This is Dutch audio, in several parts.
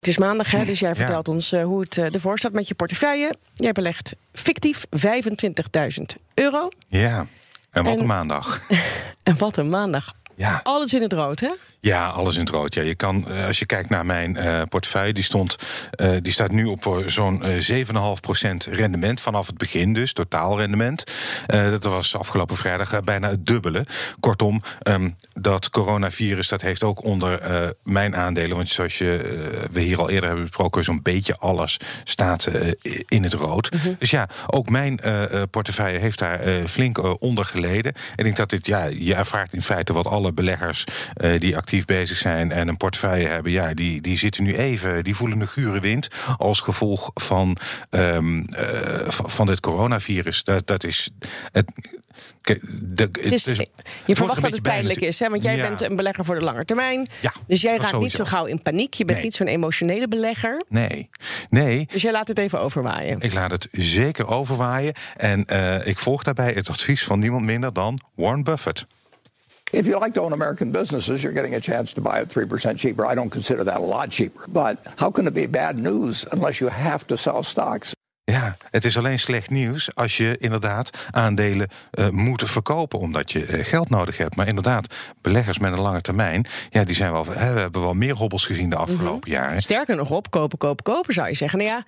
Het is maandag, hè, dus jij vertelt ons uh, hoe het uh, ervoor staat met je portefeuille. Jij belegt fictief 25.000 euro. Ja, en wat en, een maandag. en wat een maandag. Ja. Alles in het rood, hè? Ja, alles in het rood. Ja, je kan, eh, als je kijkt naar mijn uh, portefeuille, die, stond, uh, die staat nu op zo'n uh, 7,5% rendement vanaf het begin, dus totaal rendement. dat was afgelopen vrijdag bijna het dubbele. Kortom, um, dat coronavirus dat heeft ook onder mijn aandelen, want zoals je, we hier al eerder hebben besproken, zo'n beetje alles staat in het rood. Mm -hmm. Dus ja, ook mijn portefeuille heeft daar flink onder geleden. En ik denk dat dit, ja, je ervaart in feite wat alle beleggers die actief actief bezig zijn en een portefeuille hebben, ja, die, die zitten nu even, die voelen de gure wind als gevolg van, um, uh, van dit coronavirus. Dat, dat is. Het, de, het is, je verwacht dat het pijnlijk is, hè? want jij ja. bent een belegger voor de lange termijn. Ja, dus jij raakt niet zo gauw in paniek. Je bent nee. niet zo'n emotionele belegger. Nee. nee. Dus jij laat het even overwaaien. Ik laat het zeker overwaaien. En uh, ik volg daarbij het advies van niemand minder dan Warren Buffett. If you like to own American businesses, you're getting a chance to buy it 3% cheaper. I don't consider that a lot cheaper. But how can it be bad news unless you have to sell stocks? Ja, het is alleen slecht nieuws als je inderdaad aandelen uh, moet verkopen omdat je uh, geld nodig hebt. Maar inderdaad, beleggers met een lange termijn, ja, die zijn wel, hè, we hebben wel meer hobbels gezien de afgelopen mm -hmm. jaren. Sterker nog op, kopen, kopen, kopen zou je zeggen. Nou ja, eh,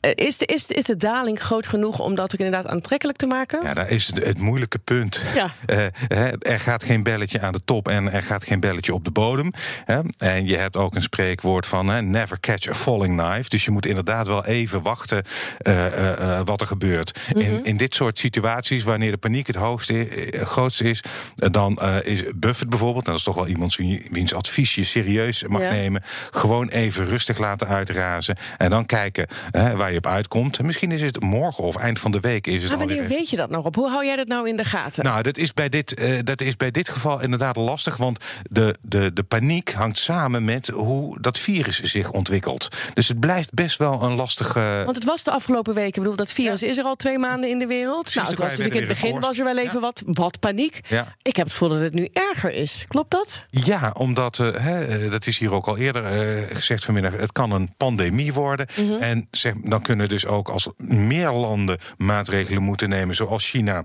is de, is, is de daling groot genoeg om dat ook inderdaad aantrekkelijk te maken? Ja, daar is het, het moeilijke punt. Ja. Uh, er gaat geen belletje aan de top en er gaat geen belletje op de bodem. Hè? En je hebt ook een spreekwoord van never catch a falling knife. Dus je moet inderdaad wel even wachten uh, wat er gebeurt. Mm -hmm. in, in dit soort situaties, wanneer de paniek het hoogste, grootste is, dan is Buffett bijvoorbeeld, en dat is toch wel iemand wiens advies je serieus mag ja. nemen, gewoon even rustig laten uitrazen en dan kijken waar je op uitkomt. Misschien is het morgen of eind van de week. Is het maar wanneer weet je dat nog op? Hoe hou jij dat nou in de gaten? Nou, dat is bij dit, uh, dat is bij dit geval inderdaad lastig. Want de, de, de paniek hangt samen met hoe dat virus zich ontwikkelt. Dus het blijft best wel een lastige. Want het was de afgelopen weken. Ik bedoel, dat virus ja. is er al twee maanden in de wereld. Precies, nou, het was natuurlijk in het begin was er wel even ja. wat, wat paniek. Ja. Ik heb het gevoel dat het nu erger is. Klopt dat? Ja, omdat, uh, hè, dat is hier ook al eerder uh, gezegd vanmiddag, het kan een pandemie worden. Mm -hmm. En zeg, dan kunnen dus ook als meer landen maatregelen moeten nemen, zoals China.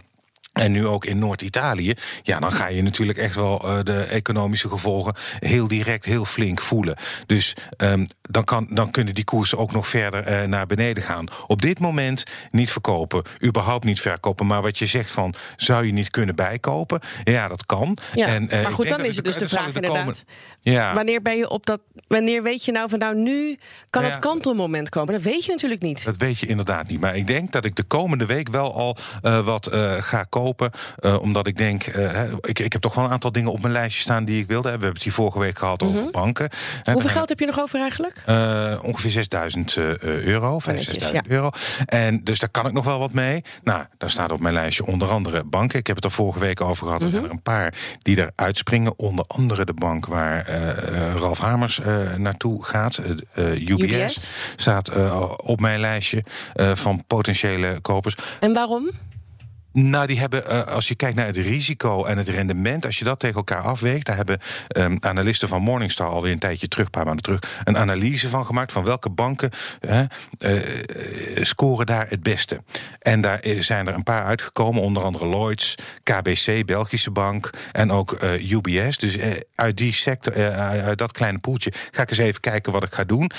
En nu ook in Noord-Italië. Ja, dan ga je natuurlijk echt wel uh, de economische gevolgen heel direct, heel flink voelen. Dus um, dan, kan, dan kunnen die koersen ook nog verder uh, naar beneden gaan. Op dit moment niet verkopen, überhaupt niet verkopen. Maar wat je zegt van, zou je niet kunnen bijkopen? Ja, dat kan. Ja, en, uh, maar goed, dan is het dus de vraag de inderdaad. Komen, ja. Wanneer ben je op dat. Wanneer weet je nou van nou nu kan ja, het kantelmoment komen? Dat weet je natuurlijk niet. Dat weet je inderdaad niet. Maar ik denk dat ik de komende week wel al wat ga kopen. Uh, omdat ik denk, uh, ik, ik heb toch wel een aantal dingen op mijn lijstje staan die ik wilde. We hebben het hier vorige week gehad mm -hmm. over banken. Hoeveel geld heb je nog over eigenlijk? Uh, ongeveer 6000 euro, 5.000, 6.000 ja. euro. En dus daar kan ik nog wel wat mee. Nou, daar staat op mijn lijstje onder andere banken. Ik heb het er vorige week over gehad. Er mm -hmm. zijn er een paar die er uitspringen. Onder andere de bank waar Ralf Hamers naartoe gaat. UBS, UBS, staat op mijn lijstje van potentiële kopers. En waarom? Nou, die hebben, uh, als je kijkt naar het risico en het rendement, als je dat tegen elkaar afweegt, daar hebben um, analisten van Morningstar alweer een tijdje terug, een paar maanden terug, een analyse van gemaakt van welke banken uh, uh, scoren daar het beste. En daar zijn er een paar uitgekomen, onder andere Lloyds, KBC, Belgische Bank en ook UBS. Dus uit die sector, uit dat kleine poeltje, ga ik eens even kijken wat ik ga doen.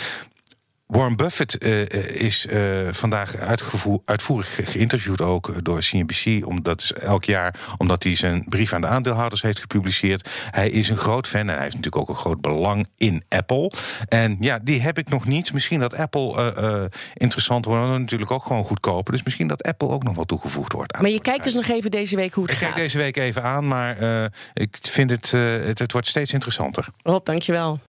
Warren Buffett uh, is uh, vandaag uitvoerig geïnterviewd ook door CNBC. Omdat is elk jaar, omdat hij zijn brief aan de aandeelhouders heeft gepubliceerd. Hij is een groot fan en hij heeft natuurlijk ook een groot belang in Apple. En ja, die heb ik nog niet. Misschien dat Apple uh, interessant wordt. Dan natuurlijk ook gewoon goedkoper. Dus misschien dat Apple ook nog wel toegevoegd wordt. Aan maar je kijkt dus nog even deze week hoe het ik gaat. Ik kijk deze week even aan, maar ik vind het, het, het wordt steeds interessanter. Rob, dankjewel.